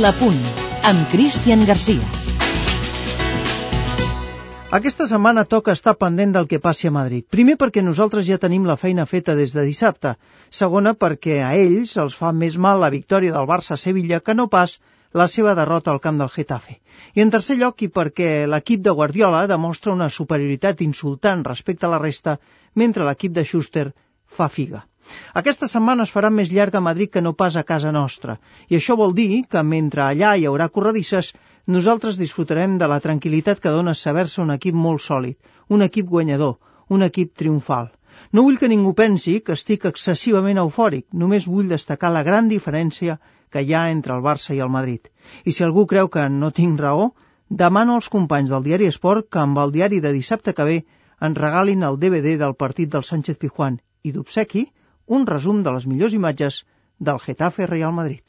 La Punt, amb Cristian Garcia. Aquesta setmana toca estar pendent del que passi a Madrid. Primer perquè nosaltres ja tenim la feina feta des de dissabte. Segona perquè a ells els fa més mal la victòria del Barça a Sevilla que no pas la seva derrota al camp del Getafe. I en tercer lloc, i perquè l'equip de Guardiola demostra una superioritat insultant respecte a la resta, mentre l'equip de Schuster fa figa. Aquesta setmana es farà més llarga a Madrid que no pas a casa nostra, i això vol dir que mentre allà hi haurà corredisses, nosaltres disfrutarem de la tranquil·litat que dona saber-se un equip molt sòlid, un equip guanyador, un equip triomfal. No vull que ningú pensi que estic excessivament eufòric, només vull destacar la gran diferència que hi ha entre el Barça i el Madrid. I si algú creu que no tinc raó, demano als companys del diari Esport que amb el diari de dissabte que ve ens regalin el DVD del partit del Sánchez Pijuán i d'obsequi un resum de les millors imatges del Getafe Real Madrid.